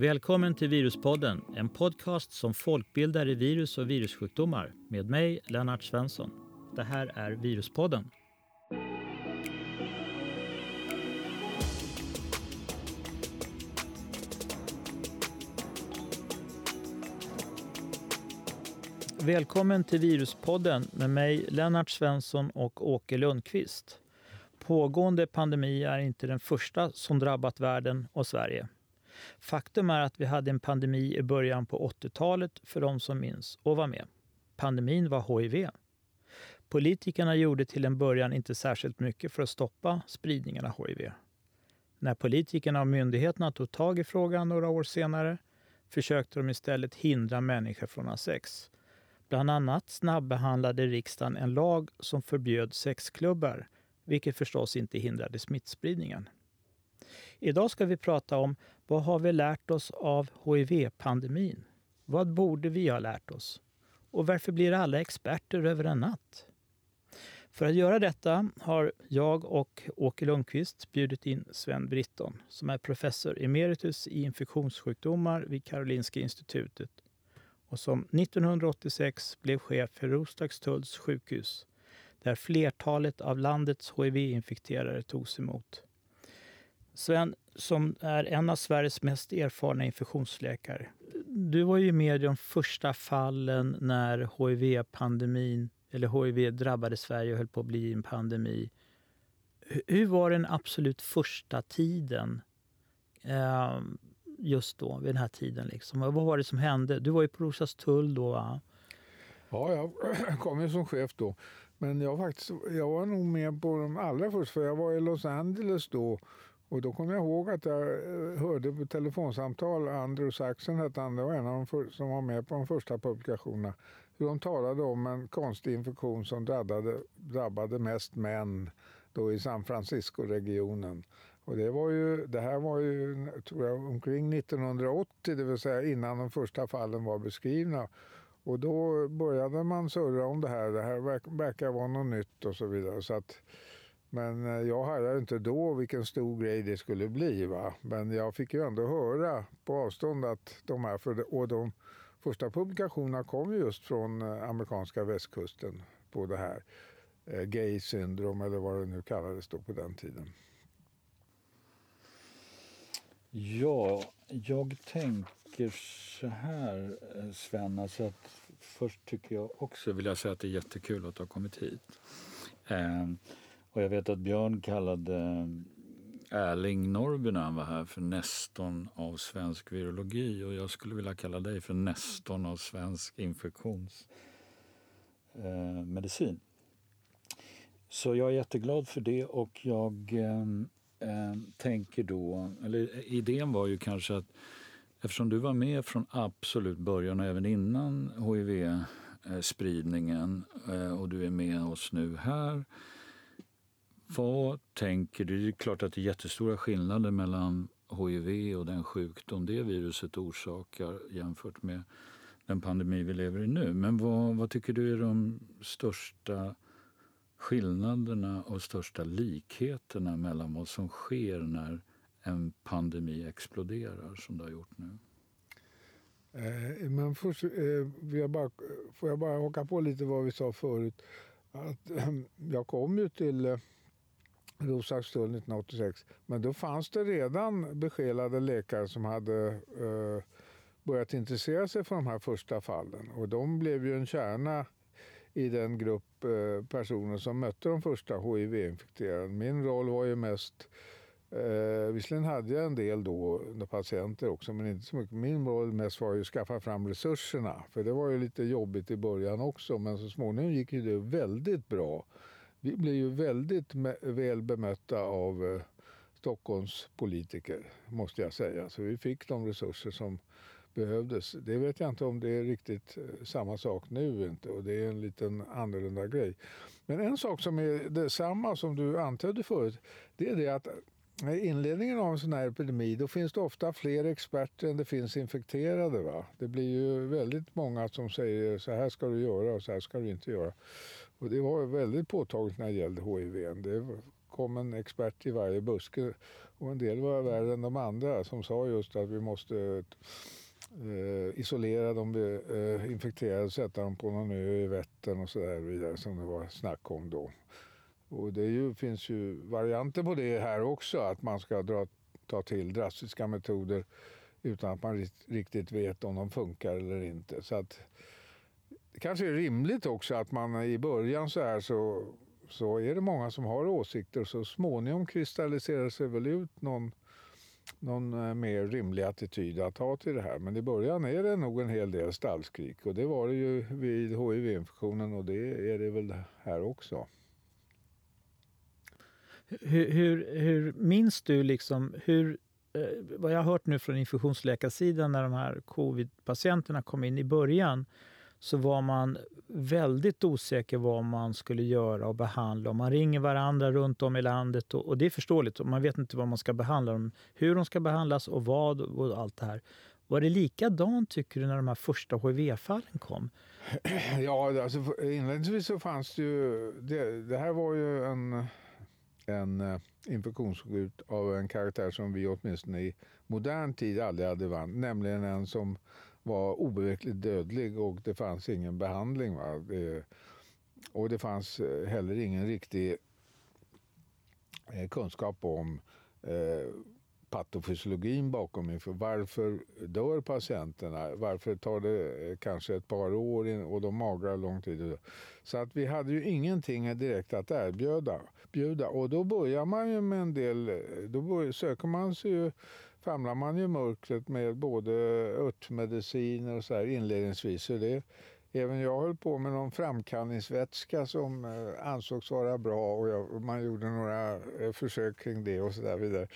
Välkommen till Viruspodden, en podcast som folkbildar i virus och virussjukdomar med mig, Lennart Svensson. Det här är Viruspodden. Välkommen till Viruspodden med mig, Lennart Svensson och Åke Lundqvist. Pågående pandemi är inte den första som drabbat världen och Sverige. Faktum är att vi hade en pandemi i början på 80-talet för de som minns och var med. Pandemin var HIV. Politikerna gjorde till en början inte särskilt mycket för att stoppa spridningen av HIV. När politikerna och myndigheterna tog tag i frågan några år senare försökte de istället hindra människor från att ha sex. Bland annat snabbehandlade riksdagen en lag som förbjöd sexklubbar, vilket förstås inte hindrade smittspridningen. Idag ska vi prata om vad har vi lärt oss av HIV-pandemin? Vad borde vi ha lärt oss? Och varför blir alla experter över en natt? För att göra detta har jag och Åke Lundqvist bjudit in Sven Britton som är professor emeritus i infektionssjukdomar vid Karolinska institutet och som 1986 blev chef för Roslagstulls sjukhus där flertalet av landets hiv-infekterade togs emot. Sven, som är en av Sveriges mest erfarna infektionsläkare. Du var ju med i de första fallen när hiv-pandemin, eller hiv drabbade Sverige och höll på att bli en pandemi. Hur var den absolut första tiden ehm, just då, vid den här tiden? Liksom? Vad var det som hände? Du var ju på Roslagstull då, va? Ja, jag kom ju som chef då. Men jag, faktiskt, jag var nog med på de allra första, för jag var i Los Angeles då och då kommer jag ihåg att jag eh, hörde på telefonsamtal, Andrew Saxon hette han, det var en av de som var med på de första publikationerna, hur de talade om en konstig infektion som drabbade, drabbade mest män då i San Francisco-regionen. Och det, var ju, det här var ju tror jag, omkring 1980, det vill säga innan de första fallen var beskrivna. Och då började man surra om det här, det här verkar vara något nytt och så vidare. Så att, men eh, jag hade inte då vilken stor grej det skulle bli. Va? Men jag fick ju ändå höra på avstånd att de här, för, och de första publikationerna kom just från eh, amerikanska västkusten på det här. Eh, Gay syndrom eller vad det nu kallades då på den tiden. Ja, jag tänker så här Sven, alltså att först tycker jag också vill jag säga att det är jättekul att du har kommit hit. Ehm, och jag vet att Björn kallade eh, Erling Norrby när han var här för nästorn av svensk virologi och jag skulle vilja kalla dig för nästorn av svensk infektionsmedicin. Eh, Så jag är jätteglad för det och jag eh, eh tänker då, eller idén var ju kanske att eftersom du var med från absolut början och även innan hiv-spridningen och du är med oss nu här vad tänker du? Det är klart att det är jättestora skillnader mellan hiv och den sjukdom det viruset orsakar jämfört med den pandemi vi lever i nu. Men vad, vad tycker du är de största skillnaderna och största likheterna mellan vad som sker när en pandemi exploderar som det har gjort nu? Eh, men först eh, vill jag bara, får jag bara haka på lite vad vi sa förut. Att, eh, jag kom ju till eh, Roslagstull 1986. Men då fanns det redan besjälade läkare som hade eh, börjat intressera sig för de här första fallen. Och de blev ju en kärna i den grupp eh, personer som mötte de första hiv-infekterade. Min roll var ju mest Eh, visserligen hade jag en del då, patienter också, men inte så mycket. Min roll mest var ju att skaffa fram resurserna. För det var ju lite jobbigt i början också, men så småningom gick det väldigt bra. Vi blev ju väldigt väl bemötta av eh, Stockholms politiker, måste jag säga. Så vi fick de resurser som behövdes. Det vet jag inte om det är riktigt eh, samma sak nu inte och det är en liten annorlunda grej. Men en sak som är detsamma som du antydde förut, det är det att eh, i inledningen av en sån här epidemi då finns det ofta fler experter än det finns infekterade. Va? Det blir ju väldigt många som säger så här ska du göra och så här ska du inte göra. Och det var väldigt påtagligt när det gällde hiv. Det kom en expert i varje buske och en del var värre än de andra som sa just att vi måste eh, isolera de eh, infekterade och sätta dem på någon ö i Vättern och så där vidare som det var snack om då. Och det ju, finns ju varianter på det här också, att man ska dra, ta till drastiska metoder utan att man riktigt vet om de funkar eller inte. Så att, det kanske är rimligt också att man i början så här så, så är det många som har åsikter så småningom kristalliserar sig väl ut någon, någon eh, mer rimlig attityd att ha till det här. Men i början är det nog en hel del stallskrik och det var det ju vid hiv-infektionen och det är det väl här också. Hur, hur, hur minns du liksom hur eh, vad jag har hört nu från infektionsläkarsidan när de här covid-patienterna kom in i början så var man väldigt osäker vad man skulle göra och behandla. Och man ringer varandra runt om i landet och, och det är förståeligt. Man vet inte vad man ska behandla dem, hur de ska behandlas och vad och allt det här. Var det likadant tycker du när de här första hiv-fallen kom? Ja, alltså, inledningsvis så fanns det ju... Det, det här var ju en en eh, infektionssjukdom av en karaktär som vi åtminstone i modern tid aldrig hade vann, nämligen en som var obevekligt dödlig och det fanns ingen behandling. Va? Det, och det fanns eh, heller ingen riktig eh, kunskap om eh, patofysiologin bakom inför varför dör patienterna? Varför tar det eh, kanske ett par år och de magrar lång tid? Så att vi hade ju ingenting direkt att erbjuda. Bjuda. Och då börjar man ju med en del, då börjar, söker man sig ju famlar man ju mörkret med både örtmediciner och så här inledningsvis. Så det, även jag höll på med någon framkallningsvätska som eh, ansågs vara bra och jag, man gjorde några eh, försök kring det och så där vidare.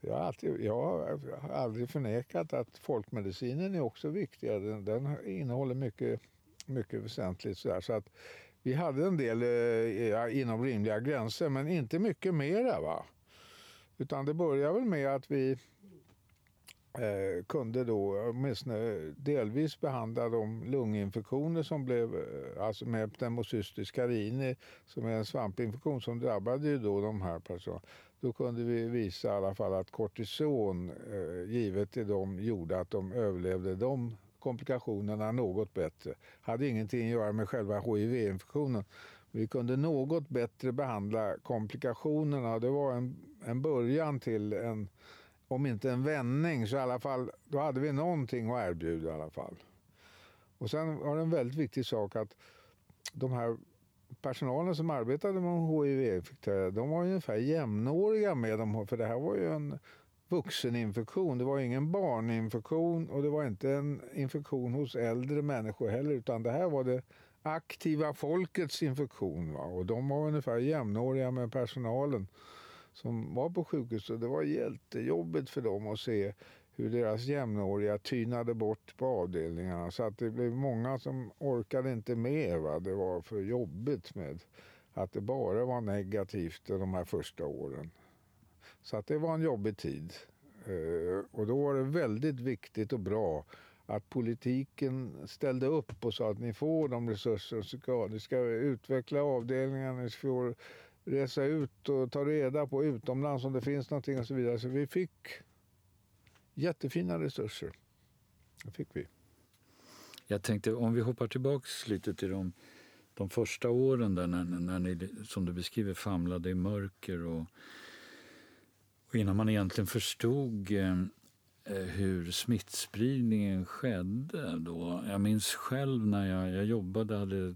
Jag har, alltid, jag har aldrig förnekat att folkmedicinen är också viktig. Den, den innehåller mycket, mycket väsentligt. Så, där. så att vi hade en del eh, ja, inom rimliga gränser, men inte mycket mera. Va? Utan det började väl med att vi eh, kunde då åtminstone delvis behandla de lunginfektioner som blev, eh, alltså med pneumocystis carini som är en svampinfektion som drabbade ju då de här personerna. Då kunde vi visa i alla fall att kortison eh, givet till dem gjorde att de överlevde de komplikationerna något bättre. Hade ingenting att göra med själva hiv-infektionen. Vi kunde något bättre behandla komplikationerna. Det var en, en början till en, om inte en vändning, så i alla fall, då hade vi någonting att erbjuda i alla fall. Och sen var det en väldigt viktig sak att de här personalen som arbetade med hiv-infekterade, de var ungefär jämnåriga med dem, för det här var ju en vuxeninfektion. Det var ingen barninfektion och det var inte en infektion hos äldre människor heller, utan det här var det aktiva folkets infektion. Va? Och de var ungefär jämnåriga med personalen som var på sjukhuset. Det var jättejobbigt för dem att se hur deras jämnåriga tynade bort på avdelningarna. Så att det blev många som orkade inte med. Va? Det var för jobbigt med att det bara var negativt de här första åren. Så att det var en jobbig tid. Eh, och då var det väldigt viktigt och bra att politiken ställde upp och sa att ni får de resurser som ska. Ni ska utveckla avdelningarna, ni får resa ut och ta reda på utomlands om det finns någonting och så vidare. Så vi fick jättefina resurser. Det fick vi. Jag tänkte om vi hoppar tillbaks lite till de, de första åren där när, när ni, som du beskriver, famlade i mörker och och innan man egentligen förstod eh, eh hur smittspridningen skedde då. Jag minns själv när jag, jag jobbade, hade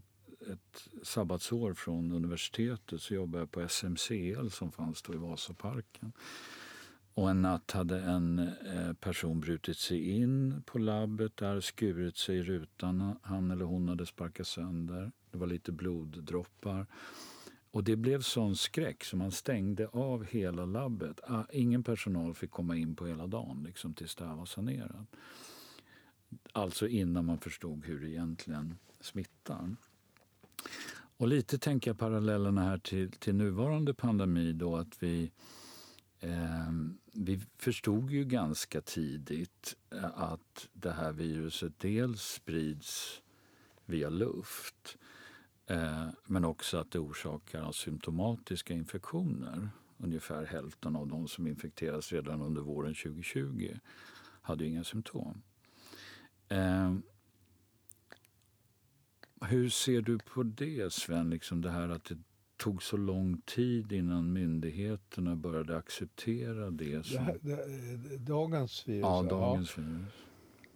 ett sabbatsår från universitetet så jobbade jag på SMCL som fanns då i Vasaparken. Och en natt hade en eh, person brutit sig in på labbet där, skurit sig i rutan han eller hon hade sparkat sönder. Det var lite bloddroppar. Och det blev sån skräck så man stängde av hela labbet. Ah, ingen personal fick komma in på hela dagen liksom, tills det här var sanerat. Alltså innan man förstod hur det egentligen smittar. Och lite tänker jag parallellerna här till, till nuvarande pandemi då att vi eh, vi förstod ju ganska tidigt eh, att det här viruset dels sprids via luft Eh, men också att det orsakar asymptomatiska infektioner. Ungefär hälften av de som infekteras redan under våren 2020 hade inga symptom. Eh, hur ser du på det, Sven? Liksom det här att det tog så lång tid innan myndigheterna började acceptera det. Som... Det, det, dagens virus? Ja, dagens ja. virus.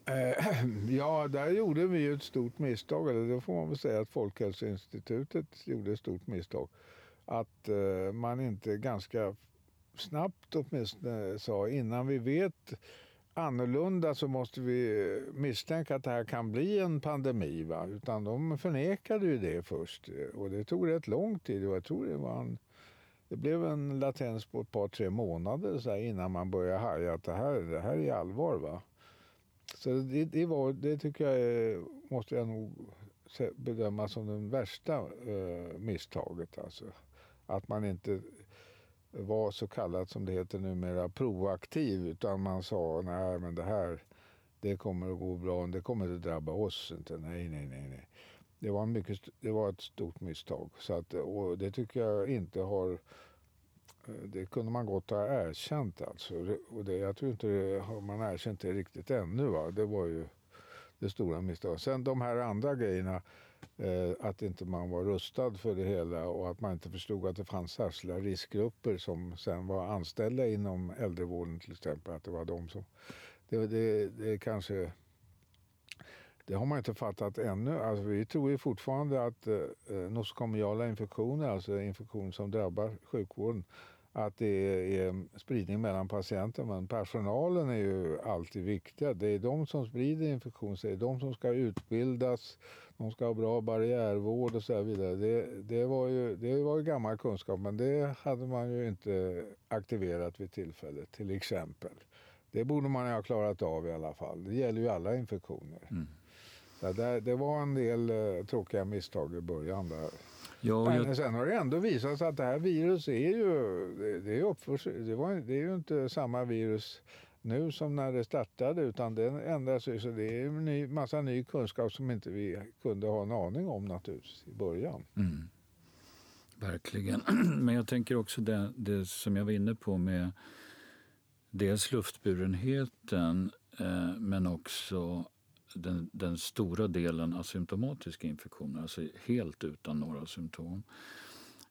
Eh, ja, där gjorde vi ett stort misstag. Eller det får man väl säga att Folkhälsoinstitutet gjorde ett stort misstag. Att eh, man inte ganska snabbt åtminstone sa innan vi vet annorlunda så måste vi misstänka att det här kan bli en pandemi. Va? Utan de förnekade ju det först och det tog rätt lång tid. Och jag tror det var en, det blev en latens på ett par, tre månader så innan man började haja att det här, det här är allvar. Va? Så det, det, var, det tycker jag måste jag nog bedöma som det värsta eh, misstaget. Alltså. Att man inte var så kallat som det heter numera proaktiv utan man sa nej men det här det kommer att gå bra, det kommer inte drabba oss. Inte. Nej, nej, nej, nej. Det var, mycket, det var ett stort misstag. Så att, och det tycker jag inte har... Eh, det kunde man gott ha erkänt. Alltså. Och det, jag tror inte det har man erkänt det riktigt ännu. Va? Det var ju det stora misstaget. Sen de här andra grejerna Eh, att inte man var rustad för det hela och att man inte förstod att det fanns särskilda riskgrupper som sen var anställda inom äldrevården till exempel. Att det var de som... Det, det, det kanske... Det har man inte fattat ännu. Alltså, vi tror ju fortfarande att eh, eh nosokomiala infektioner, alltså infektioner som drabbar sjukvården, att det är spridning mellan patienter. Men personalen är ju alltid viktiga. Det är de som sprider infektion, det är de som ska utbildas de ska ha bra barriärvård och så vidare. Det, det, var ju, det var ju gammal kunskap men det hade man ju inte aktiverat vid tillfället till exempel. Det borde man ha klarat av i alla fall. Det gäller ju alla infektioner. Mm. Så det, det, var en del uh, tråkiga misstag i början där. Ja, men jag... sen har det ändå visat sig att det här viruset är ju, det, det är, uppförs, det, var, det är ju inte samma virus nu som när det startade utan den ändras ju så det är en ny, massa ny kunskap som inte vi kunde ha en aning om naturligtvis i början. Mm. Verkligen. Men jag tänker också det, det, som jag var inne på med dels luftburenheten eh, men också den, den, stora delen asymptomatiska infektioner, alltså helt utan några symptom.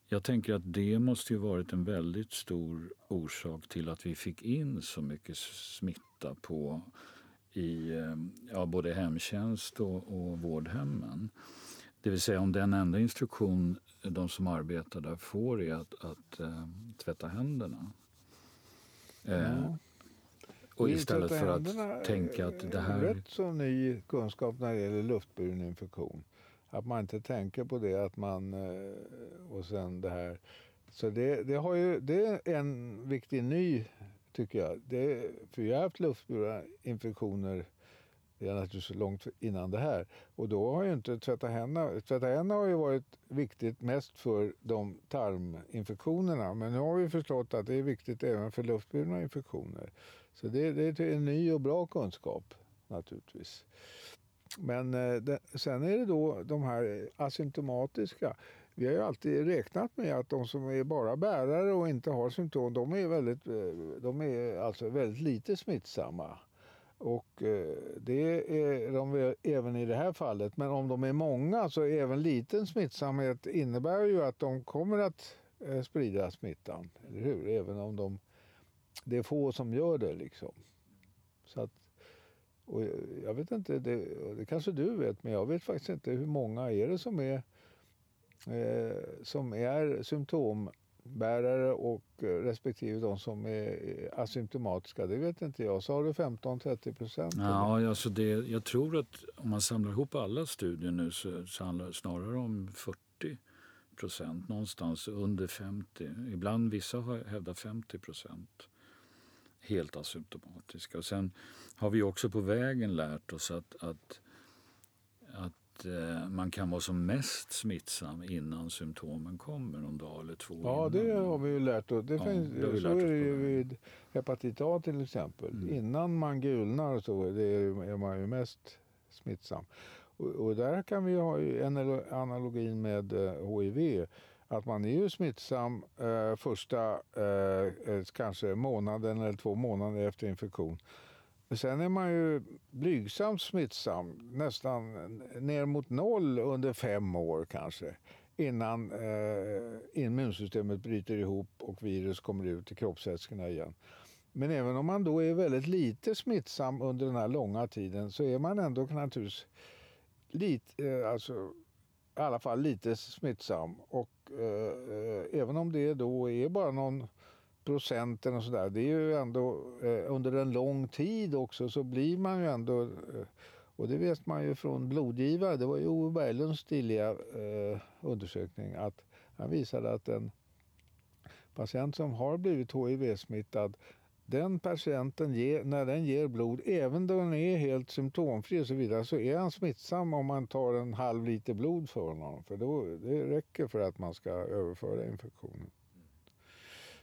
Jag tänker att det måste ju varit en väldigt stor orsak till att vi fick in så mycket smitta på i eh, ja, både hemtjänst och, och vårdhemmen. Det vill säga om den enda instruktion de som arbetar där får är att, att äh, tvätta händerna. Ja. Eh, och istället för att tänka att det här... Rätt så ny kunskap när det gäller luftburen infektion. Att man inte tänker på det att man... Eh, och sen det här. Så det, det, har ju, det är en viktig ny, tycker jag. Det, för jag har haft luftburna infektioner det är naturligtvis långt innan det här. Och då har ju inte tvätta händerna... Tvätta händerna har ju varit viktigt mest för de tarminfektionerna. Men nu har vi förstått att det är viktigt även för luftburna infektioner. Så det, det är en ny och bra kunskap naturligtvis. Men eh, det, sen är det då de här asymptomatiska. Vi har ju alltid räknat med att de som är bara bärare och inte har symptom, de är, väldigt, eh, de är alltså väldigt lite smittsamma. Och eh, det är de även i det här fallet. Men om de är många så även liten smittsamhet innebär ju att de kommer att sprida smittan. Eller hur? Även om de, det är få som gör det. liksom. Så att och jag vet inte, det, det kanske du vet, men jag vet faktiskt inte hur många är det som är, eh, som är symptombärare och respektive de som är asymptomatiska. Det vet inte jag. Sa du 15-30 procent? Ja, alltså det, jag tror att om man samlar ihop alla studier nu så, så handlar det snarare om 40 procent, någonstans under 50. Ibland vissa har hävdat 50 procent helt asymptomatiska. Och sen har vi också på vägen lärt oss att, att, att eh, man kan vara som mest smittsam innan symptomen kommer, någon dag eller två Ja, innan. det har vi ju lärt oss. Det ja, finns, det så är det ju vid hepatit A till exempel. Mm. Innan man gulnar så är, man ju mest smittsam. Och, och där kan vi ha en analogin med HIV. Att man är ju smittsam eh, första eh, kanske månaden eller två månader efter infektion. Sen är man ju blygsamt smittsam, nästan ner mot noll under fem år kanske innan eh, immunsystemet bryter ihop och virus kommer ut i kroppsvätskorna igen. Men även om man då är väldigt lite smittsam under den här långa tiden så är man ändå naturligtvis lite, eh, alltså, i alla fall lite smittsam. Och Eh, eh, även om det då är bara någon procent eller sådär, det är ju ändå eh, under en lång tid också så blir man ju ändå eh, och det vet man ju från blodgivare. Det var ju Ove Berglunds stiliga eh, undersökning att han visade att en patient som har blivit hiv-smittad den patienten, ger, när den ger blod, även då den är helt symptomfri och så vidare, så är han smittsam om man tar en halv liter blod för honom. För då, det räcker för att man ska överföra infektionen.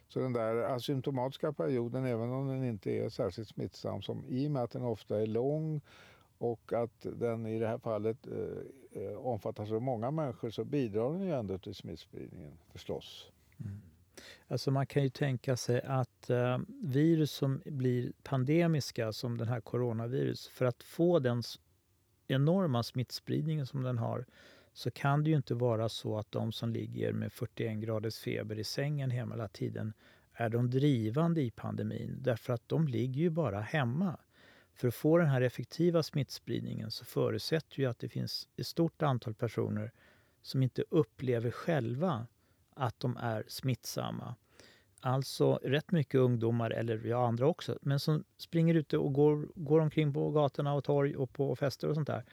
Så den där asymptomatiska perioden, även om den inte är särskilt smittsam, som i och med att den ofta är lång och att den i det här fallet eh, eh omfattar så många människor så bidrar den ju ändå till smittspridningen förstås. Mm. Alltså man kan ju tänka sig att eh, virus som blir pandemiska som den här coronavirus, för att få den enorma smittspridningen som den har så kan det ju inte vara så att de som ligger med 41 graders feber i sängen hela tiden är de drivande i pandemin därför att de ligger ju bara hemma. För att få den här effektiva smittspridningen så förutsätter ju att det finns ett stort antal personer som inte upplever själva att de är smittsamma. Alltså rätt mycket ungdomar, eller ja, andra också, men som springer ute och går, går omkring på gatorna och torg och på fester och sånt där.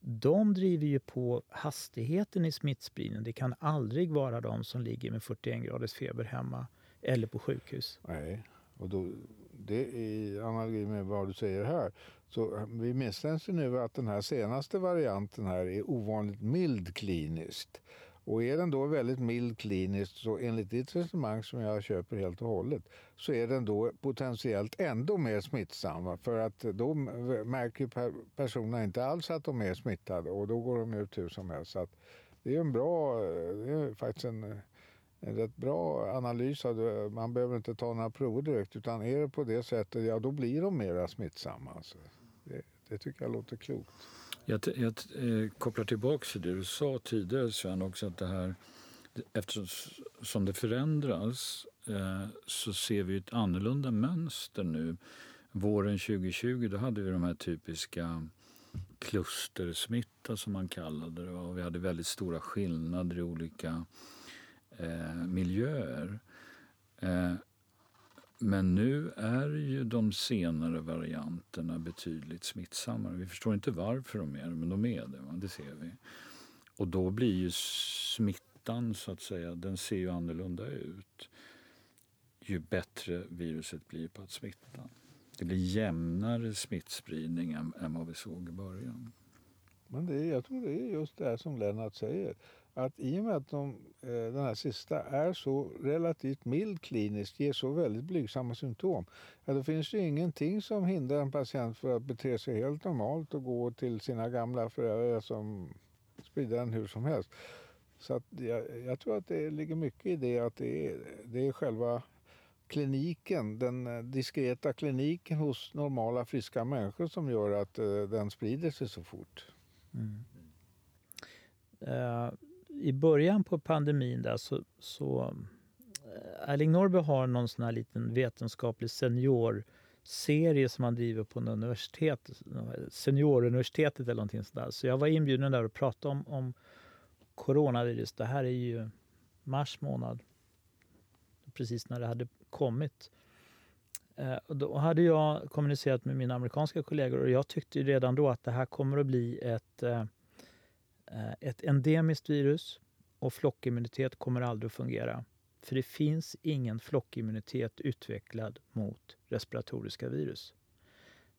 De driver ju på hastigheten i smittspridningen. Det kan aldrig vara de som ligger med 41 graders feber hemma eller på sjukhus. Nej, och då, det i analogi med vad du säger här. Så eh, vi misstänker nu att den här senaste varianten här är ovanligt mild kliniskt. Och är den då väldigt mild kliniskt, så enligt ditt resonemang som jag köper helt och hållet, så är den då potentiellt ändå mer smittsam. För att då märker personerna inte alls att de är smittade och då går de ut hur som helst. Så det är en bra, det är faktiskt en en rätt bra analys. Av Man behöver inte ta några prover direkt utan är det på det sättet, ja då blir de mera smittsamma. Alltså. Det, det tycker jag låter klokt. Jag, jag eh, kopplar tillbaka till det du sa tidigare Sven också att det här eftersom det förändras eh, så ser vi ett annorlunda mönster nu. Våren 2020 då hade vi de här typiska klustersmitta som man kallade det och vi hade väldigt stora skillnader i olika eh, miljöer. Eh, men nu är ju de senare varianterna betydligt smittsammare. Vi förstår inte varför de är det, men de är det. Va? Det ser vi. Och då blir ju smittan, så att säga, den ser ju annorlunda ut ju bättre viruset blir på att smitta. Det blir jämnare smittspridning än, än vad vi såg i början. Men det, jag tror det är just det här som Lennart säger att i och med att de, eh, den här sista är så relativt mild kliniskt, ger så väldigt blygsamma symptom, ja, då finns det ingenting som hindrar en patient för att bete sig helt normalt och gå till sina gamla föräldrar som sprider den hur som helst. Så att jag, jag, tror att det ligger mycket i det att det är, det är själva kliniken, den eh, diskreta kliniken hos normala friska människor som gör att uh, den sprider sig så fort. Mm. Uh, i början på pandemin där så, så eh, Erling Norrby har någon sån här liten vetenskaplig seniorserie som han driver på en universitet, senioruniversitetet eller någonting sådär. Så jag var inbjuden där och pratade om, om coronavirus. Det här är ju mars månad, precis när det hade kommit. Eh, och då hade jag kommunicerat med mina amerikanska kollegor och jag tyckte redan då att det här kommer att bli ett eh, Eh, ett endemiskt virus och flockimmunitet kommer aldrig att fungera. För det finns ingen flockimmunitet utvecklad mot respiratoriska virus.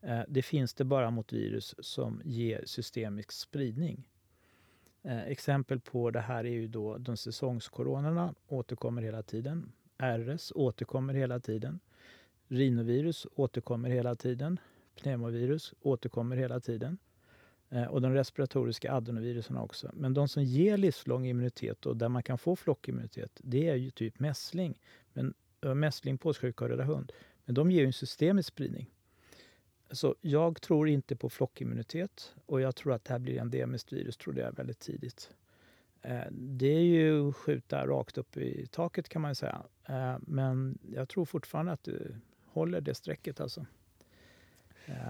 Eh, det finns det bara mot virus som ger systemisk spridning. Eh, exempel på det här är ju då de säsongskoronorna återkommer hela tiden. RS återkommer hela tiden. Rinovirus återkommer hela tiden. Pneumovirus återkommer hela tiden. Eh, och de respiratoriska adenovirusen också. Men de som ger livslång immunitet och där man kan få flockimmunitet, det är ju typ mässling. Men, mässling, påssjuka och röda hund. Men de ger ju en systemisk spridning. Så jag tror inte på flockimmunitet och jag tror att det här blir endemiskt virus, tror jag väldigt tidigt. Eh, det är ju skjuta rakt upp i taket kan man säga. Eh, men jag tror fortfarande att du håller det strecket alltså.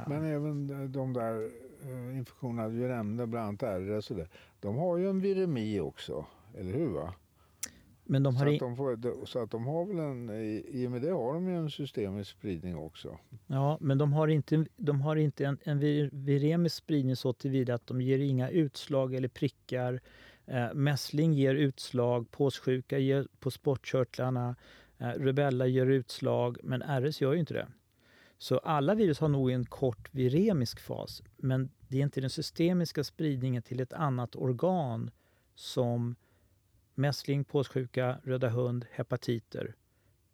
Men även de där eh, infektionerna du nämnde, bland annat RS, de har ju en viremi också, eller hur? Va? Men de har så, att de får, så att de har väl en, i och med det har de ju en systemisk spridning också. Ja, men de har inte, de har inte en, en viremisk spridning så tillvida att de ger inga utslag eller prickar. Eh, mässling ger utslag, påssjuka ger på sportkörtlarna, eh, rubella ger utslag, men RS gör ju inte det. Så alla virus har nog en kort viremisk fas, men det är inte den systemiska spridningen till ett annat organ som mässling, påssjuka, röda hund, hepatiter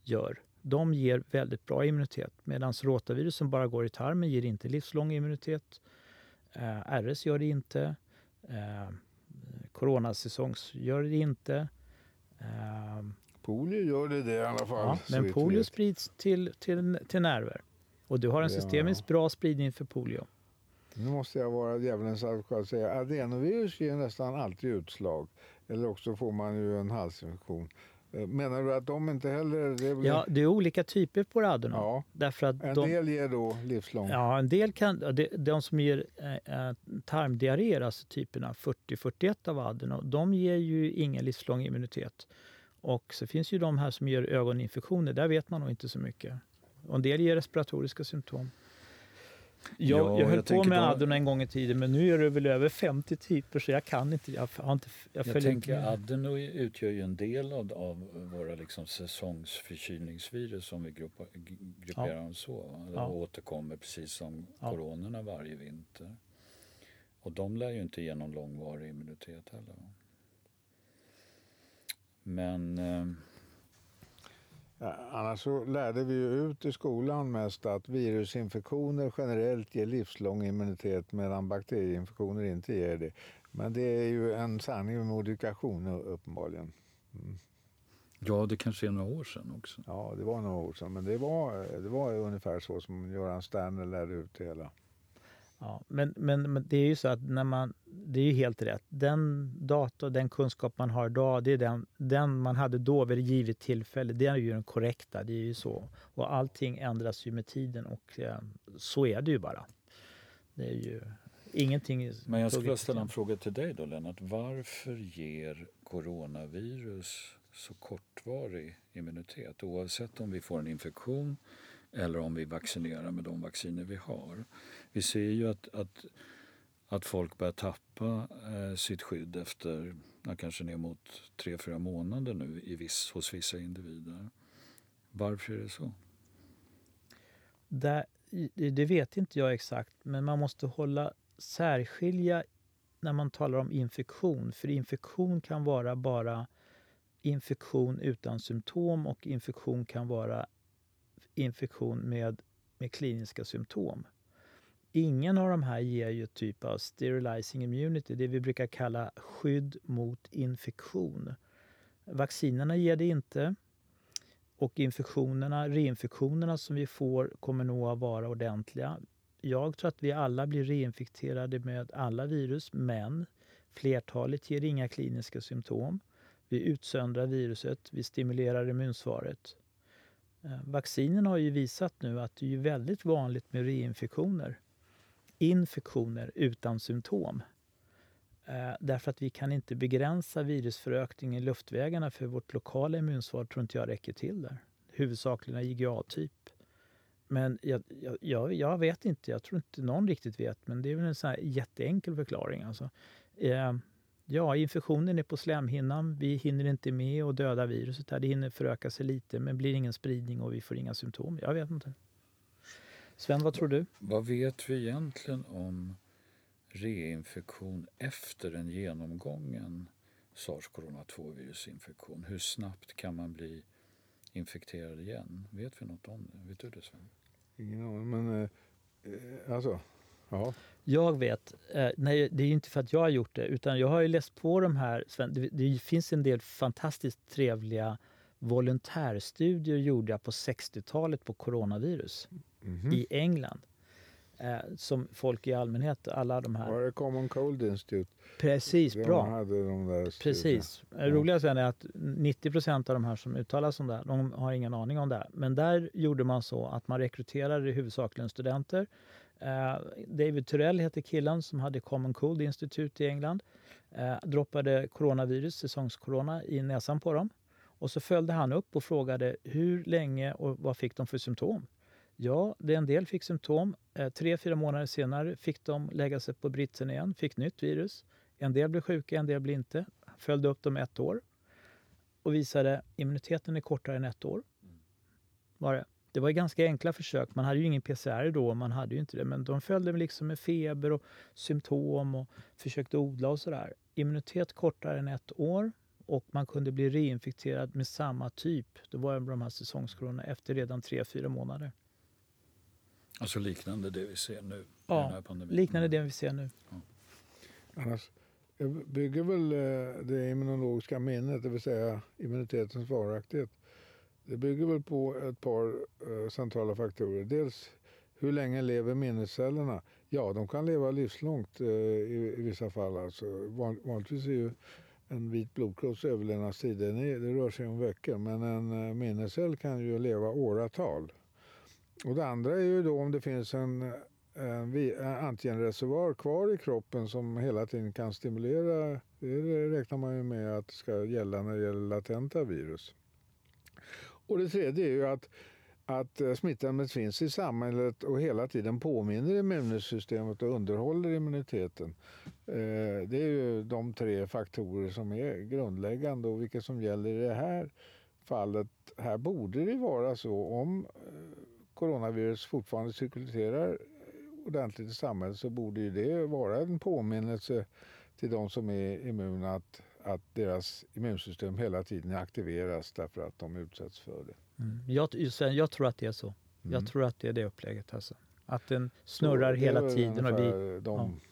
gör. De ger väldigt bra immunitet medan rotavirus som bara går i tarmen ger inte livslång immunitet. Eh, RS gör det inte. Eh, coronasäsongs gör det inte. Eh, polio gör det, det i alla fall. Ja, men polio sprids till, till, till nerver. Och du har en systemiskt bra spridning för polio. Nu måste jag vara djävulens advokat och säga adenovirus ger nästan alltid utslag. Eller också får man ju en halsinfektion. Eh, menar du att de inte heller... Det blir... Ja, det är olika typer på radorna. Ja. Därför att en de... del ger då livslång... Ja, en del kan... De, de som ger eh, eh tarmdiarréer, alltså typerna 40-41 av adeno, de ger ju ingen livslång immunitet. Och så finns ju de här som ger ögoninfektioner, där vet man nog inte så mycket. Och en del ger respiratoriska symptom. Jag, ja, jag höll jag på med då... adeno en gång i tiden men nu är det väl över 50 typer så jag kan inte. Jag, har inte, jag, jag tänker inte. adeno utgör ju en del av, av våra liksom säsongsförkylningsvirus som vi gruppa, grupperar ja. dem så. De ja. återkommer precis som ja. coronorna varje vinter. Och de lär ju inte ge någon långvarig immunitet heller. Men eh, Annars så lärde vi ju ut i skolan mest att virusinfektioner generellt ger livslång immunitet medan bakterieinfektioner inte ger det. Men det är ju en sanning med modifikation uppenbarligen. Mm. Ja, det kanske är några år sedan också. Ja, det var några år sedan. Men det var, det var ungefär så som Göran Sterner lärde ut det hela. Ja, men, men, men, det är ju så att när man, det är ju helt rätt. Den data den kunskap man har idag, det är den, den man hade då vid ett givet tillfälle. Det är ju den korrekta. Det är ju så. Och allting ändras ju med tiden och eh, så är det ju bara. Det är ju ingenting... Men jag skulle ställa en fråga till dig då Lennart. Varför ger coronavirus så kortvarig immunitet oavsett om vi får en infektion eller om vi vaccinerar med de vacciner vi har? Vi ser ju att, att, att folk börjar tappa eh, sitt skydd efter ja, kanske ner mot tre, fyra månader nu i viss, hos vissa individer. Varför är det så? Det, det vet inte jag exakt, men man måste hålla särskilja när man talar om infektion. För infektion kan vara bara infektion utan symptom och infektion kan vara infektion med, med kliniska symptom. Ingen av de här ger ju typ av sterilizing immunity, det vi brukar kalla skydd mot infektion. Vaccinerna ger det inte. Och infektionerna, reinfektionerna som vi får kommer nog att vara ordentliga. Jag tror att vi alla blir reinfekterade med alla virus, men flertalet ger inga kliniska symptom. Vi utsöndrar viruset, vi stimulerar immunsvaret. Eh, vaccinen har ju visat nu att det är väldigt vanligt med reinfektioner infektioner utan symptom. Eh, därför att vi kan inte begränsa virusförökning i luftvägarna för vårt lokala immunsvar tror inte jag räcker till där. Huvudsakligen IgA-typ. Men jag, jag, jag, vet inte, jag tror inte någon riktigt vet, men det är väl en sån här jätteenkel förklaring. Alltså. Eh, Eh, ja, infektionen är på slemhinnan. Vi hinner inte med att döda viruset. Här. Det hinner föröka sig lite, men blir ingen spridning och vi får inga symptom. Jag vet inte. Sven, vad tror du? Vad vet vi egentligen om reinfektion efter en genomgången sars-cov-2-virusinfektion? Hur snabbt kan man bli infekterad igen? Vet vi något om det? Vet du det Sven? Ingen aning, men eh, alltså, Ja. Jag vet, eh, nej, det är inte för att jag har gjort det, utan jag har ju läst på de här. Det, finns en del fantastiskt trevliga volontärstudier gjorda på 60-talet på coronavirus Mhm. i England. Eh, som folk i allmänhet, alla de här... Var det Common Cold Institute? Precis, De bra. hade de där. Precis. Det roliga är att 90% av de här som uttalar sig om det här, de har ingen aning om det här. Men där gjorde man så att man rekryterade huvudsakligen studenter. Eh, David Turell heter killen som hade Common Cold Institute i England. Eh, droppade coronavirus, säsongscorona, i näsan på dem. Och så följde han upp och frågade hur länge och vad fick de för symptom. Ja, det en del fick symptom. Eh, tre, fyra månader senare fick de lägga sig på britsen igen, fick nytt virus. En del blev sjuka, en del blev inte. Följde upp dem ett år och visade immuniteten är kortare än ett år. Var det det var ganska enkla försök. Man hade ju ingen PCR då, man hade ju inte det. Men de följde liksom med feber och symptom och försökte odla och sådär. Immunitet kortare än ett år och man kunde bli reinfekterad med samma typ. Då var det de här säsongskoronorna efter redan tre, fyra månader. Alltså liknande det vi ser nu. Ja, i den här pandemin. Liknande det vi ser nu. Annars jag bygger väl eh, det immunologiska minnet, det vill säga immunitetens varaktighet. Det bygger väl på ett par eh, centrala faktorer. Dels hur länge lever minnescellerna? Ja, de kan leva livslångt eh, i, vissa fall. Alltså, vanligtvis är ju en vit blodkropps överlevnadstid det rör sig om veckor, men en eh, minnescell kan ju leva åratal. Och det andra är ju då om det finns en en antigenreservoar kvar i kroppen som hela tiden kan stimulera. Det räknar man ju med att det ska gälla när det gäller latenta virus. Och det tredje är ju att, att eh, smittämnet finns i samhället och hela tiden påminner immunsystemet och underhåller immuniteten. Eh, det är ju de tre faktorer som är grundläggande och vilka som gäller i det här fallet. Här borde det vara så om eh, coronavirus fortfarande cirkulerar ordentligt i samhället så borde ju det vara en påminnelse till de som är immuna att, att deras immunsystem hela tiden aktiveras därför att de utsätts för det. Mm. Jag, jag tror att det är så. Mm. Jag tror att det är det upplägget. Alltså. Att den snurrar hela tiden. Och vi, ungefär de ja.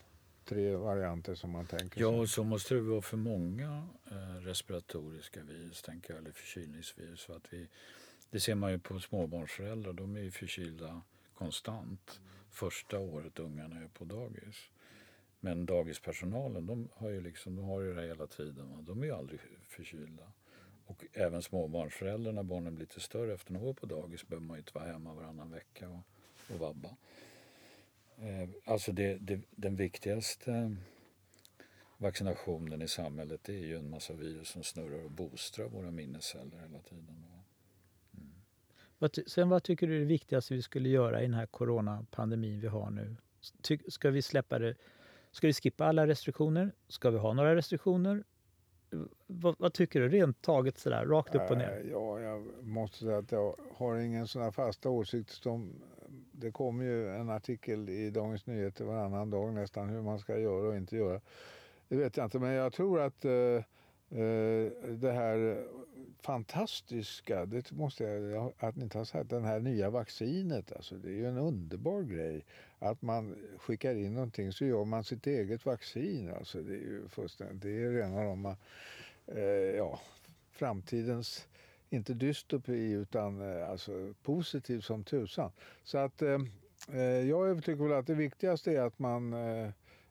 tre varianter som man tänker Ja, sig. och så måste det vara för många eh, respiratoriska virus, tänker jag, eller förkylningsvirus. För att vi, det ser man ju på småbarnsföräldrar, de är ju förkylda konstant första året ungarna är på dagis. Men dagispersonalen, de har ju, liksom, de har ju det hela tiden. Va? De är ju aldrig förkylda. Och även småbarnsföräldrar, när barnen blir lite större efter några år på dagis, behöver man ju inte vara hemma varannan vecka och, och vabba. Eh, alltså det, det, den viktigaste vaccinationen i samhället det är ju en massa virus som snurrar och boostrar våra minnesceller hela tiden. Mm. vad, sen vad tycker du är det viktigaste vi skulle göra i den här coronapandemin vi har nu? Ty, ska vi släppa det? Ska vi skippa alla restriktioner? Ska vi ha några restriktioner? Vad, vad tycker du rent taget sådär, rakt upp och ner? Ja, jag måste säga att jag har ingen sådana fasta åsikter som... Det kommer ju en artikel i Dagens Nyheter varannan dag nästan hur man ska göra och inte göra. Det vet jag inte, men jag tror att eh, eh det här fantastiska, det måste jag, att ni inte har sagt, den här nya vaccinet, alltså det är ju en underbar grej. Att man skickar in någonting så gör man sitt eget vaccin, alltså det är ju fullständigt, det är rena rama, eh, ja, framtidens, inte dystopi utan eh, alltså positiv som tusan. Så att eh, eh jag tycker väl att det viktigaste är att man eh,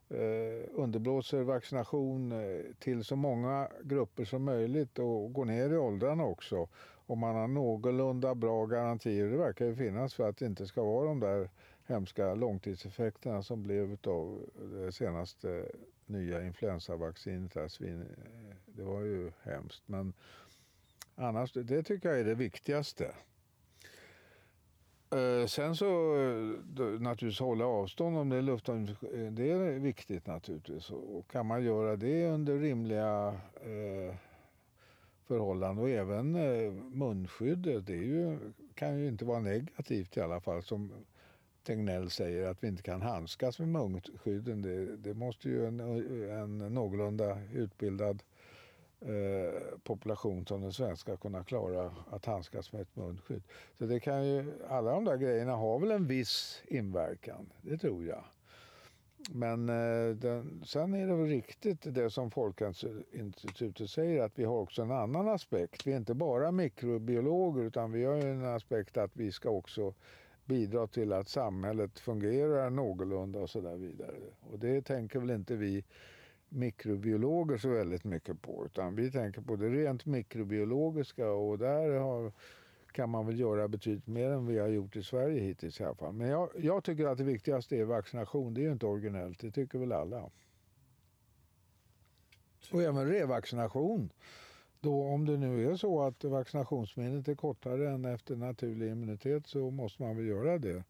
eh underblåser vaccination eh, till så många grupper som möjligt och går ner i åldrarna också. Om man har någorlunda bra garantier, det verkar ju finnas för att det inte ska vara de där hemska långtidseffekterna som blev av det senaste nya influensavaccinet. Eh, det var ju hemskt. Men annars, det tycker jag är det viktigaste. Eh, sen så eh, naturligtvis hålla avstånd om det är luftrum. Det är viktigt naturligtvis. Och kan man göra det under rimliga eh, förhållanden och även eh, munskyddet, det är ju, kan ju inte vara negativt i alla fall. Som Tegnell säger att vi inte kan handskas med munskydden. Det, det måste ju en, en någorlunda utbildad eh, population som den svenska kunna klara att handskas med ett munskydd. Så det kan ju, alla de där grejerna har väl en viss inverkan, det tror jag. men eh, den, sen är det väl riktigt det som Folkhälsoinstitutet säger att vi har också en annan aspekt. Vi är inte bara mikrobiologer utan vi har en aspekt att vi ska också bidra till att samhället fungerar någorlunda och så där vidare. Och det tänker väl inte vi mikrobiologer så väldigt mycket på utan vi tänker på det rent mikrobiologiska och där har kan man väl göra betydligt mer än vi har gjort i Sverige hittills i alla fall. Men jag, jag tycker att det viktigaste är vaccination. Det är ju inte originellt, det tycker väl alla. Och även revaccination. Då, om det nu är så att vaccinationsminnet är kortare än efter naturlig immunitet så måste man väl göra det.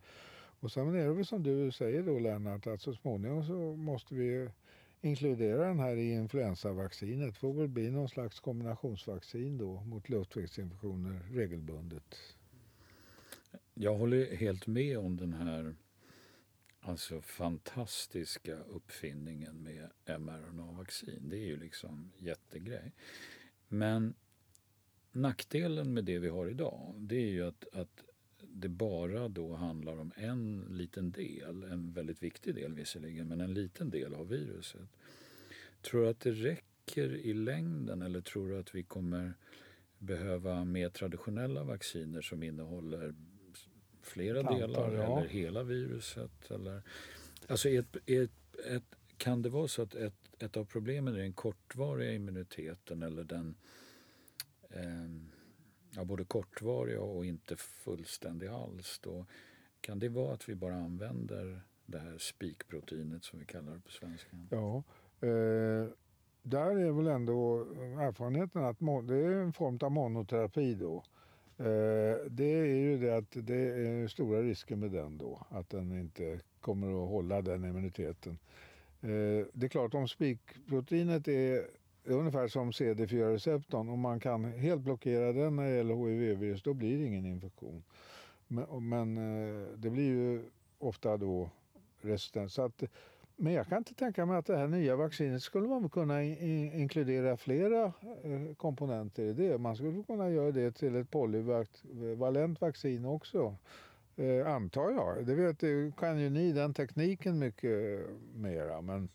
Och sen är det väl som du säger då Lennart att så småningom så måste vi inkludera den här i influensavaccinet. Det får väl bli någon slags kombinationsvaccin då mot luftvägsinfektioner regelbundet. Jag håller helt med om den här alltså fantastiska uppfinningen med mRNA-vaccin. Det är ju liksom jättegrej. Men nackdelen med det vi har idag det är ju att, att det bara då handlar om en liten del, en väldigt viktig del visserligen, men en liten del av viruset. Tror du att det räcker i längden eller tror du att vi kommer behöva mer traditionella vacciner som innehåller flera Tantar, delar ja. eller hela viruset? Eller, alltså ett, ett, ett, kan det vara så att ett, ett av problemen är den kortvariga immuniteten eller den eh, ja, både kortvariga och inte fullständiga alls. Då kan det vara att vi bara använder det här spikproteinet som vi kallar det på svenska? Ja, eh, där är väl ändå erfarenheten att det är en form av monoterapi då. Eh, det är ju det att det är stora risker med den då, att den inte kommer att hålla den immuniteten. Eh, det är klart om spikproteinet är ungefär som CD4-receptorn. Om man kan helt blockera den när det gäller HIV-virus då blir det ingen infektion. Men, men eh, det blir ju ofta då resistens. Så att, men jag kan inte tänka mig att det här nya vaccinet skulle man kunna inkludera flera eh, komponenter i det. Man skulle kunna göra det till ett polyvalent vaccin också. Eh, antar jag. Det vet, kan ju ni den tekniken mycket mera. Men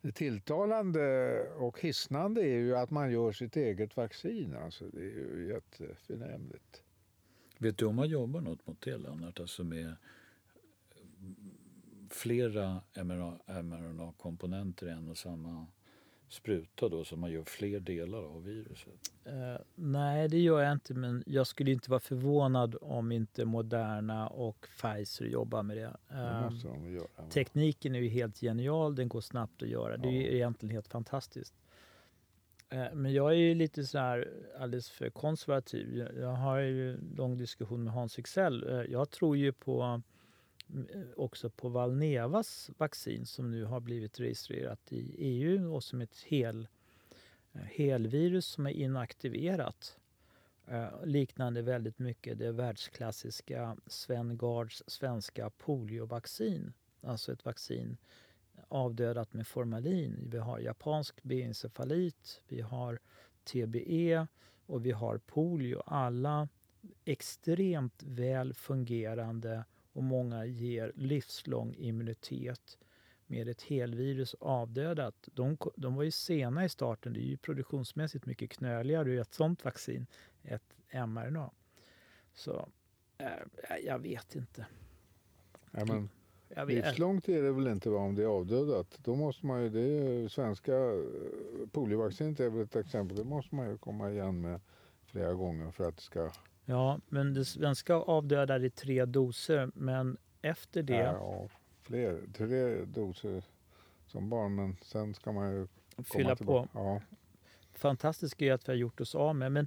det tilltalande och hisnande är ju att man gör sitt eget vaccin. Alltså, det är ju jätteförnämligt. Vet du om man jobbar något mot det, Lennart? Alltså med flera mRNA-komponenter i en och samma spruta då så man gör fler delar av viruset? Uh, nej, det gör jag inte, men jag skulle inte vara förvånad om inte Moderna och Pfizer jobbar med det. Det ehm, måste de göra. Tekniken är ju helt genial, den går snabbt att göra. Det är ja. egentligen helt fantastiskt. Uh, men jag är ju lite så här alldeles för konservativ. Jag, har ju lång diskussion med Hans Excel. jag tror ju på Eh, Eh, också på Valnevas vaccin som nu har blivit registrerat i EU och som är ett hel, eh, helvirus som är inaktiverat. Eh, liknande väldigt mycket det världsklassiska Sven Gards svenska poliovaccin. Alltså ett vaccin avdödat med formalin. Vi har japansk B-encefalit, vi har TBE och vi har polio. Alla extremt väl fungerande och många ger livslång immunitet med ett helvirus avdödat. De, de var ju sena i starten. Det är ju produktionsmässigt mycket knöligare i ett sånt vaccin, ett mRNA. Så äh, jag vet inte. Ja, men, jag vet. Livslångt är det väl inte om det är avdödat. Då måste man ju, det är, svenska eh, poliovaccinet är väl ett exempel. Det måste man ju komma igen med flera gånger för att det ska Ja, men det svenska avdödar i tre doser, men efter det... Ja, fler. Tre doser som barn, men sen ska man ju Fylla på. Ja. Fantastiskt är att vi har gjort oss av med, men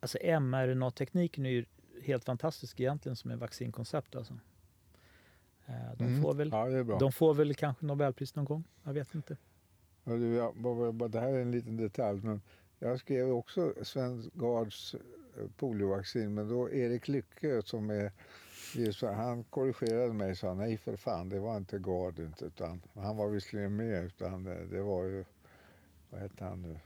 alltså mRNA-tekniken är ju helt fantastisk egentligen som en vaccinkoncept. Alltså. De, mm. får väl, ja, de får väl kanske Nobelpris någon gång, jag vet inte. Ja, det här är en liten detalj, men jag skrev också Sven Gards poliovaccin. Men då Erik Lycke som är han korrigerade mig och sa nej för fan, det var inte Gard utan han var visserligen med utan det, var ju, vad hette han nu?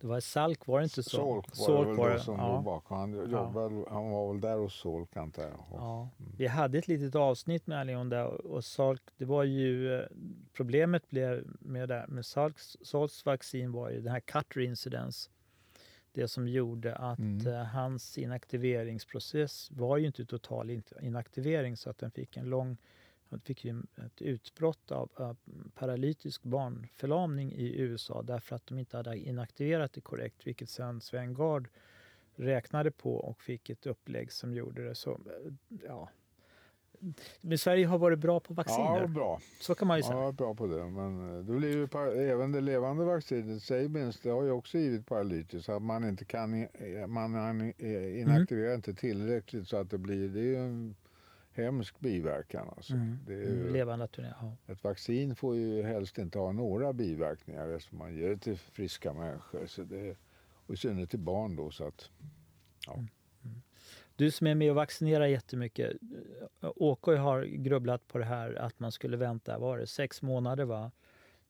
Det var Salk, var det inte så? Solk var Solk det väl var det, som ja. låg bakom. Han, jobbade, han var väl där hos Solk antar jag. Ja. Vi hade ett litet avsnitt med om det och Salk, det var ju eh, problemet blev med det med Salks, Salks vaccin var ju den här Cutter incidence. Det som gjorde att Mm. eh, hans inaktiveringsprocess var ju inte total in- inaktivering så att den fick en lång han fick ju ett utbrott av, av paralytisk barnförlamning i USA därför att de inte hade inaktiverat det korrekt, vilket sen Sven Gard räknade på och fick ett upplägg som gjorde det så. eh, Ja. Men Sverige har varit bra på vacciner, Ja, bra. så kan man ju säga. Ja, bra på det. Men eh, det blir ju även det levande vaccinet, Sabins, det har ju också givit paralytis. Att man inte kan, i- man an- eh, inaktiverar inte tillräckligt så att det blir, det är ju en hemsk biverkan. Alltså. Mm. Det är ju, Mm, Levande turné, ja. ett vaccin får ju helst inte ha några biverkningar eftersom man ger det till friska människor. Så det, och i synnerhet till barn då. Så att, Du som är med och vaccinerar jättemycket. Åke har grubblat på det här att man skulle vänta, var det sex månader va?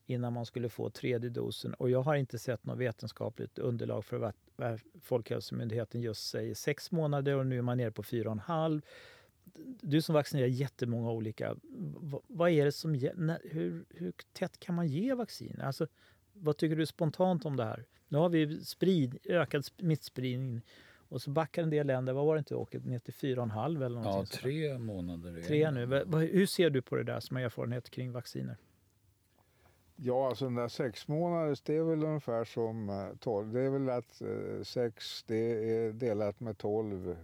Innan man skulle få tredje dosen. Och jag har inte sett något vetenskapligt underlag för vad vad Folkhälsomyndigheten just säger sex månader och nu är man nere på fyra och en halv. Du som vaccinerar jättemånga olika, vad, vad är det som, när- hur, hur tätt kan man ge vaccin? Alltså, vad tycker du spontant om det här? Nu har vi sprid, ökad smittspridning och så backar en del länder, vad var det inte, Åke, ner till fyra och en halv eller Ja, någonting där. tre månader. är Tre nu. Hur ser du på det där som har erfarenhet kring vacciner? ja, alltså den där sex månaders, det är väl ungefär som eh, 12. Det är väl att eh, sex, det är delat med 12.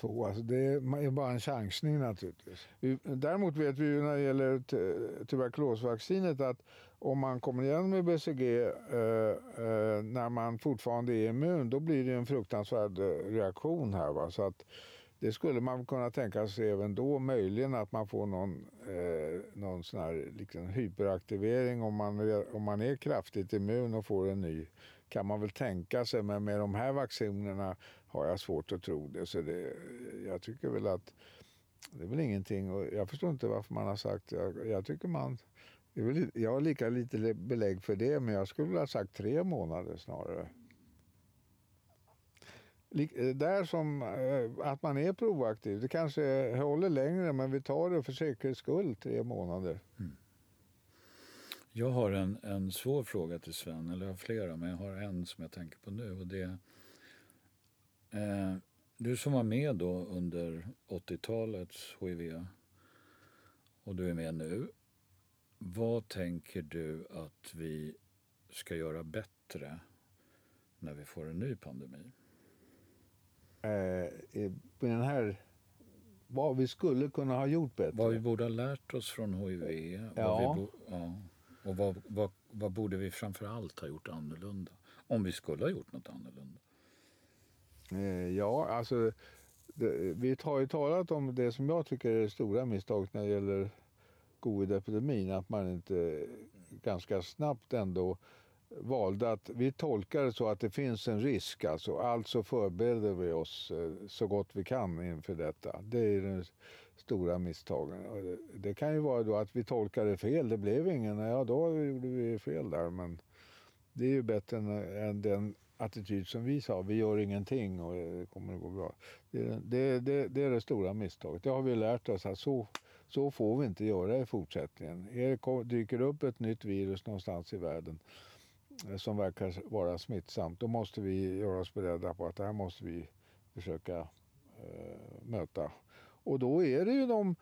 Två. Alltså det är bara en chansning naturligtvis. Vi- Däremot vet vi ju när det gäller tu- tuberkulosvaccinet att om man kommer igen med BCG eh, eh, när man fortfarande är immun, då blir det en fruktansvärd eh, reaktion här. Va? Så att det skulle man kunna tänka sig även då, möjligen att man får någon, eh, någon sån här liksom hyperaktivering om man, är- om man är kraftigt immun och får en ny. Kan man väl tänka sig, men med de här vaccinerna har jag svårt att tro det. Så det, jag tycker väl att det är väl ingenting. Och jag förstår inte varför man har sagt, jag, jag tycker man väl, jag har lika lite belägg för det, men jag skulle ha sagt tre månader snarare. Eh, Där som eh, att man är proaktiv. Det kanske håller längre, men vi tar det för säkerhets skull, tre månader. Mm. Jag har en, en svår fråga till Sven, eller jag har flera, men jag har en som jag tänker på nu. Och det, eh, du som var med då under 80-talets hiv och du är med nu. Vad tänker du att vi ska göra bättre när vi får en ny pandemi? Eh, den här, vad vi skulle kunna ha gjort bättre. Vad vi borde ha lärt oss från hiv? Ja. Bo, ja. Och vad, vad, vad borde vi framför allt ha gjort annorlunda? Om vi skulle ha gjort något annorlunda. Eh, ja, alltså det, vi har ju talat om det som jag tycker är det stora misstaget när det gäller covid-epidemin. Att man inte ganska snabbt ändå valde att vi tolkar det så att det finns en risk. Alltså, alltså förbereder vi oss eh, så gott vi kan inför detta. Det är den stora misstagen. Det, kan ju vara då att vi tolkar det fel. Det blev ingen. Ja, då gjorde vi fel där. Men det är ju bättre än, den attityd som vi sa. Vi gör ingenting och det kommer att gå bra. Det, det, det, det är det stora misstaget. Det har vi lärt oss att så, så får vi inte göra i fortsättningen. Är det, dyker upp ett nytt virus någonstans i världen eh, som verkar vara smittsamt, då måste vi göra oss beredda på att det här måste vi försöka eh, möta. Och då är det ju de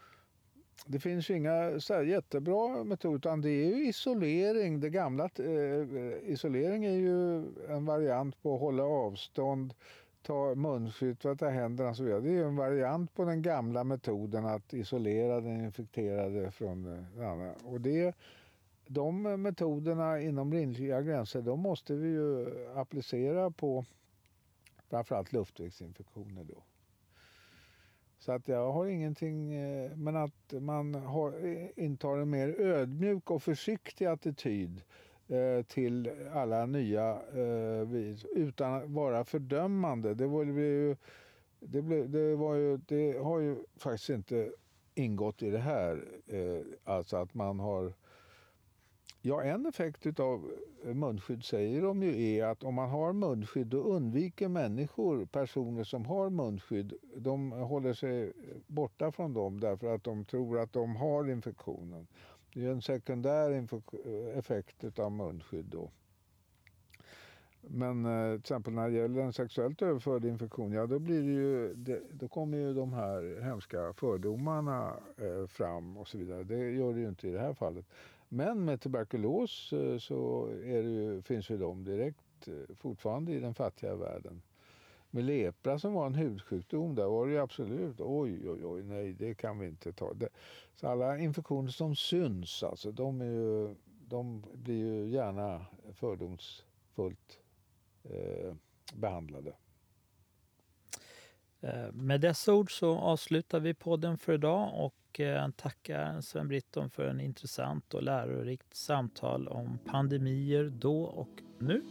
det finns ju inga så här jättebra metoder utan det är ju isolering. Det gamla eh, eh isolering är ju en variant på att hålla avstånd, ta munskydd, tvätta händerna och så vidare. Det är ju en variant på den gamla metoden att isolera den infekterade från eh, den andra. Och det, de metoderna inom rimliga gränser, de måste vi ju applicera på framförallt luftvägsinfektioner då. Så att jag har ingenting, eh, men att man har, eh, intar en mer ödmjuk och försiktig attityd eh, Eh, till alla nya eh, utan att vara fördömande. Det var ju, det, blev, det, var ju, det har ju faktiskt inte ingått i det här. Eh, alltså att man har Ja, en effekt av munskydd säger de ju är att om man har munskydd då undviker människor personer som har munskydd. De håller sig borta från dem därför att de tror att de har infektionen. Det är en sekundär effekt av munskydd då. Men eh, till exempel när det gäller en sexuellt överförd infektion, ja då, blir ju, då kommer ju de här hemska fördomarna eh, fram och så vidare. Det gör det ju inte i det här fallet. Men med tuberkulos eh, så ju, finns ju de direkt eh, fortfarande i den fattiga världen. Med lepra som var en hudsjukdom, där var det ju absolut oj, oj, oj, nej, det kan vi inte ta. Så alla infektioner som syns, alltså, de, är ju, de blir ju gärna fördomsfullt eh, behandlade. Eh, med dessa ord så avslutar vi podden för idag och eh, tackar Sven Britton för en intressant och lärorikt samtal om pandemier då och nu.